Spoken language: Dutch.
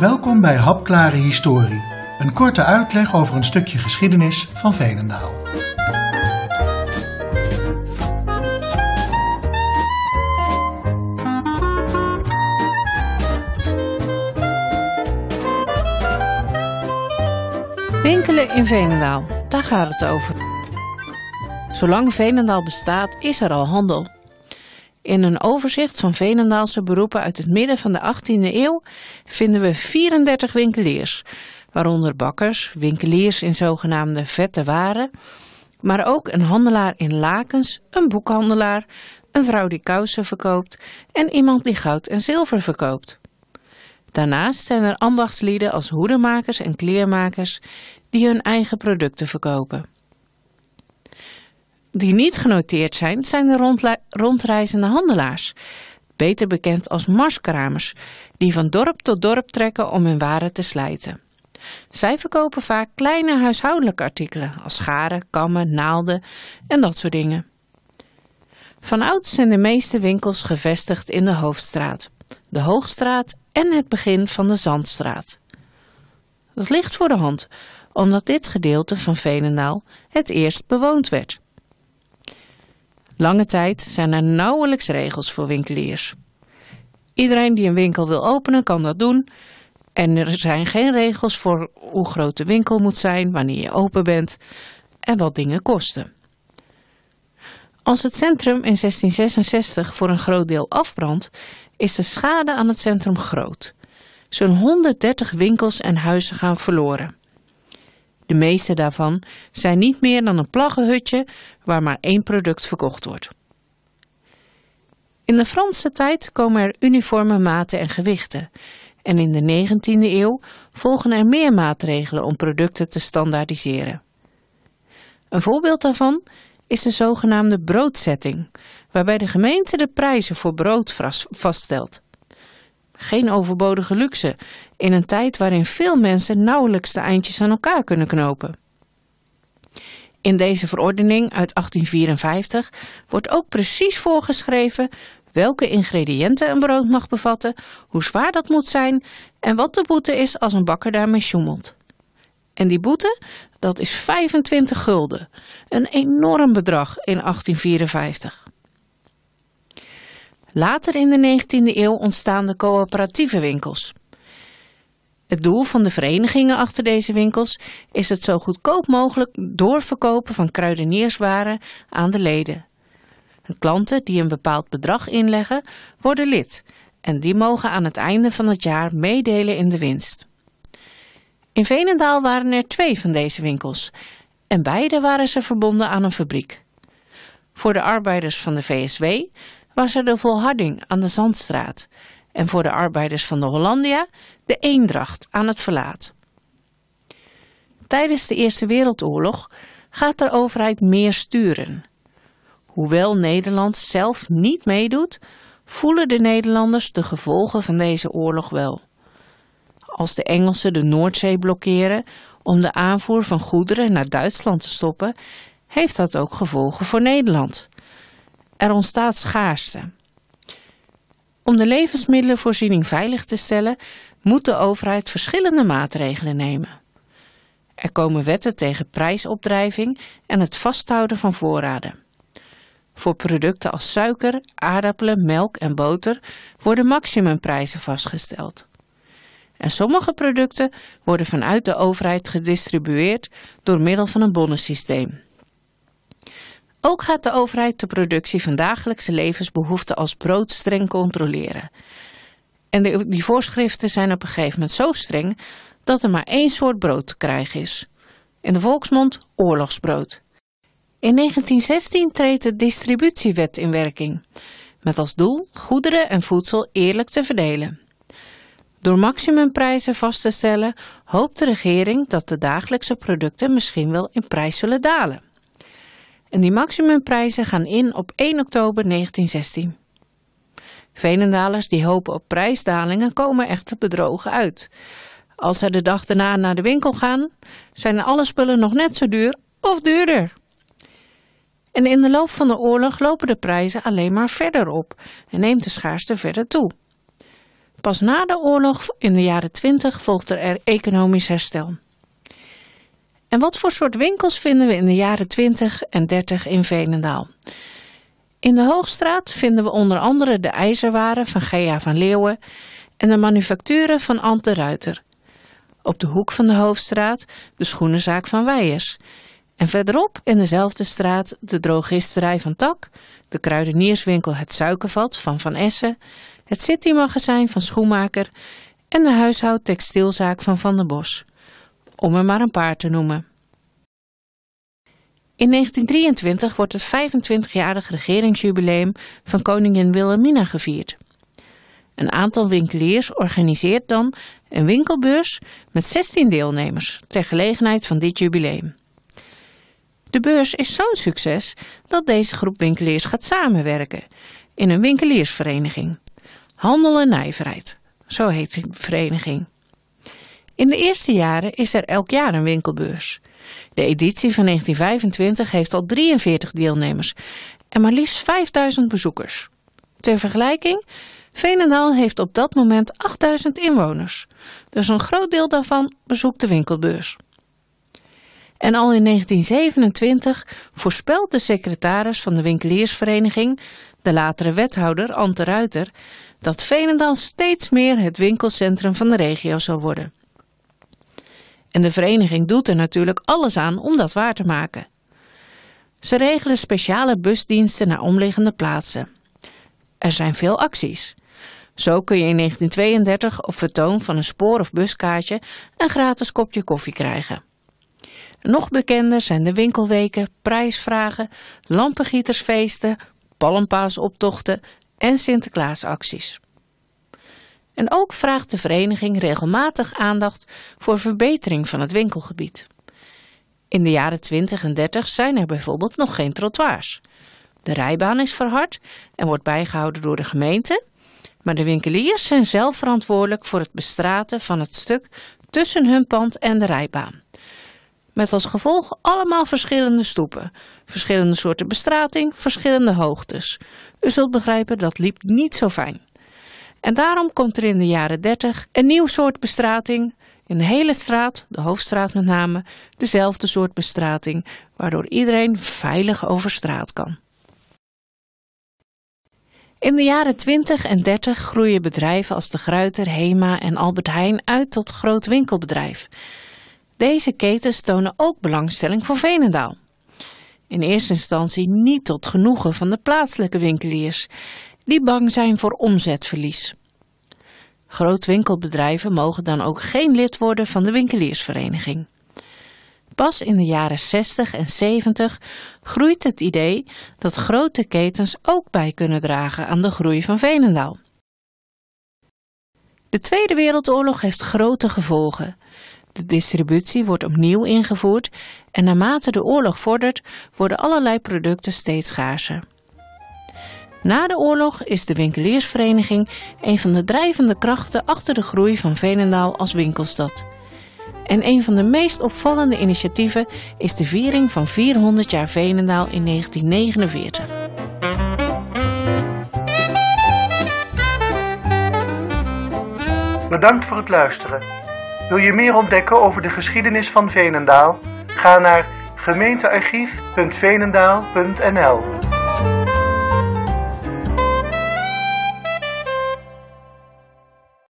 Welkom bij Hapklare Historie, een korte uitleg over een stukje geschiedenis van Veenendaal. Winkelen in Veenendaal, daar gaat het over. Zolang Veenendaal bestaat, is er al handel. In een overzicht van Veenendaalse beroepen uit het midden van de 18e eeuw vinden we 34 winkeliers, waaronder bakkers, winkeliers in zogenaamde vette waren, maar ook een handelaar in lakens, een boekhandelaar, een vrouw die kousen verkoopt en iemand die goud en zilver verkoopt. Daarnaast zijn er ambachtslieden als hoedemakers en kleermakers die hun eigen producten verkopen. Die niet genoteerd zijn, zijn de rondreizende handelaars, beter bekend als marskramers, die van dorp tot dorp trekken om hun waren te slijten. Zij verkopen vaak kleine huishoudelijke artikelen als scharen, kammen, naalden en dat soort dingen. Van ouds zijn de meeste winkels gevestigd in de Hoofdstraat, de Hoogstraat en het begin van de Zandstraat. Dat ligt voor de hand, omdat dit gedeelte van Veenendaal het eerst bewoond werd. Lange tijd zijn er nauwelijks regels voor winkeliers. Iedereen die een winkel wil openen kan dat doen en er zijn geen regels voor hoe groot de winkel moet zijn, wanneer je open bent en wat dingen kosten. Als het centrum in 1666 voor een groot deel afbrandt, is de schade aan het centrum groot. Zo'n 130 winkels en huizen gaan verloren. De meeste daarvan zijn niet meer dan een plaggenhutje waar maar één product verkocht wordt. In de Franse tijd komen er uniforme maten en gewichten en in de 19e eeuw volgen er meer maatregelen om producten te standaardiseren. Een voorbeeld daarvan is de zogenaamde broodzetting, waarbij de gemeente de prijzen voor brood vaststelt. Geen overbodige luxe in een tijd waarin veel mensen nauwelijks de eindjes aan elkaar kunnen knopen. In deze verordening uit 1854 wordt ook precies voorgeschreven welke ingrediënten een brood mag bevatten, hoe zwaar dat moet zijn en wat de boete is als een bakker daarmee sjoemelt. En die boete, dat is 25 gulden, een enorm bedrag in 1854. Later in de 19e eeuw ontstaan de coöperatieve winkels. Het doel van de verenigingen achter deze winkels is het zo goedkoop mogelijk doorverkopen van kruidenierswaren aan de leden. Klanten die een bepaald bedrag inleggen, worden lid en die mogen aan het einde van het jaar meedelen in de winst. In Veenendaal waren er twee van deze winkels en beide waren ze verbonden aan een fabriek. Voor de arbeiders van de VSW was er de volharding aan de Zandstraat en voor de arbeiders van de Hollandia de Eendracht aan het Verlaat. Tijdens de Eerste Wereldoorlog gaat de overheid meer sturen. Hoewel Nederland zelf niet meedoet, voelen de Nederlanders de gevolgen van deze oorlog wel. Als de Engelsen de Noordzee blokkeren om de aanvoer van goederen naar Duitsland te stoppen, heeft dat ook gevolgen voor Nederland. Er ontstaat schaarste. Om de levensmiddelenvoorziening veilig te stellen, moet de overheid verschillende maatregelen nemen. Er komen wetten tegen prijsopdrijving en het vasthouden van voorraden. Voor producten als suiker, aardappelen, melk en boter worden maximumprijzen vastgesteld. En sommige producten worden vanuit de overheid gedistribueerd door middel van een bonnensysteem. Ook gaat de overheid de productie van dagelijkse levensbehoeften als brood streng controleren. En die voorschriften zijn op een gegeven moment zo streng dat er maar één soort brood te krijgen is. In de volksmond oorlogsbrood. In 1916 treedt de distributiewet in werking, met als doel goederen en voedsel eerlijk te verdelen. Door maximumprijzen vast te stellen, hoopt de regering dat de dagelijkse producten misschien wel in prijs zullen dalen. En die maximumprijzen gaan in op 1 oktober 1916. Venendalers die hopen op prijsdalingen komen echter bedrogen uit. Als ze de dag daarna naar de winkel gaan, zijn alle spullen nog net zo duur of duurder. En in de loop van de oorlog lopen de prijzen alleen maar verder op en neemt de schaarste verder toe. Pas na de oorlog in de jaren 20 volgde er economisch herstel. En wat voor soort winkels vinden we in de jaren 20 en 30 in Veenendaal? In de Hoogstraat vinden we onder andere de ijzerwaren van Gea van Leeuwen en de manufacturen van Ant de Ruiter. Op de hoek van de Hoofdstraat de schoenenzaak van Weijers. En verderop in dezelfde straat de drogisterij van Tak, de kruidenierswinkel Het Suikervat van Van Essen, het citymagazijn van Schoenmaker en de huishoud-textielzaak van Van der Bos. Om er maar een paar te noemen. In 1923 wordt het 25-jarig regeringsjubileum van koningin Wilhelmina gevierd. Een aantal winkeliers organiseert dan een winkelbeurs met 16 deelnemers ter gelegenheid van dit jubileum. De beurs is zo'n succes dat deze groep winkeliers gaat samenwerken in een winkeliersvereniging. Handel en Nijverheid, zo heet de vereniging. In de eerste jaren is er elk jaar een winkelbeurs. De editie van 1925 heeft al 43 deelnemers en maar liefst 5000 bezoekers. Ter vergelijking, Veenendaal heeft op dat moment 8000 inwoners, dus een groot deel daarvan bezoekt de winkelbeurs. En al in 1927 voorspelt de secretaris van de winkeliersvereniging, de latere wethouder Ante Ruiter, dat Veenendaal steeds meer het winkelcentrum van de regio zal worden. En de vereniging doet er natuurlijk alles aan om dat waar te maken. Ze regelen speciale busdiensten naar omliggende plaatsen. Er zijn veel acties. Zo kun je in 1932 op vertoon van een spoor- of buskaartje een gratis kopje koffie krijgen. Nog bekender zijn de winkelweken, prijsvragen, lampengietersfeesten, palmpaasoptochten en Sinterklaasacties. En ook vraagt de vereniging regelmatig aandacht voor verbetering van het winkelgebied. In de jaren 20 en 30 zijn er bijvoorbeeld nog geen trottoirs. De rijbaan is verhard en wordt bijgehouden door de gemeente, maar de winkeliers zijn zelf verantwoordelijk voor het bestraten van het stuk tussen hun pand en de rijbaan. Met als gevolg allemaal verschillende stoepen, verschillende soorten bestrating, verschillende hoogtes. U zult begrijpen dat liep niet zo fijn. En daarom komt er in de jaren 30 een nieuw soort bestrating. In de hele straat, de hoofdstraat met name, dezelfde soort bestrating, waardoor iedereen veilig over straat kan. In de jaren 20 en 30 groeien bedrijven als de Gruiter, Hema en Albert Heijn uit tot groot winkelbedrijf. Deze ketens tonen ook belangstelling voor Venendaal. In eerste instantie niet tot genoegen van de plaatselijke winkeliers, die bang zijn voor omzetverlies. Grootwinkelbedrijven mogen dan ook geen lid worden van de winkeliersvereniging. Pas in de jaren 60 en 70 groeit het idee dat grote ketens ook bij kunnen dragen aan de groei van Venendaal. De Tweede Wereldoorlog heeft grote gevolgen. De distributie wordt opnieuw ingevoerd en naarmate de oorlog vordert worden allerlei producten steeds schaarser. Na de oorlog is de winkeliersvereniging een van de drijvende krachten achter de groei van Veenendaal als winkelstad. En een van de meest opvallende initiatieven is de viering van 400 jaar Veenendaal in 1949. Bedankt voor het luisteren. Wil je meer ontdekken over de geschiedenis van Veenendaal? Ga naar gemeentearchief.veenendaal.nl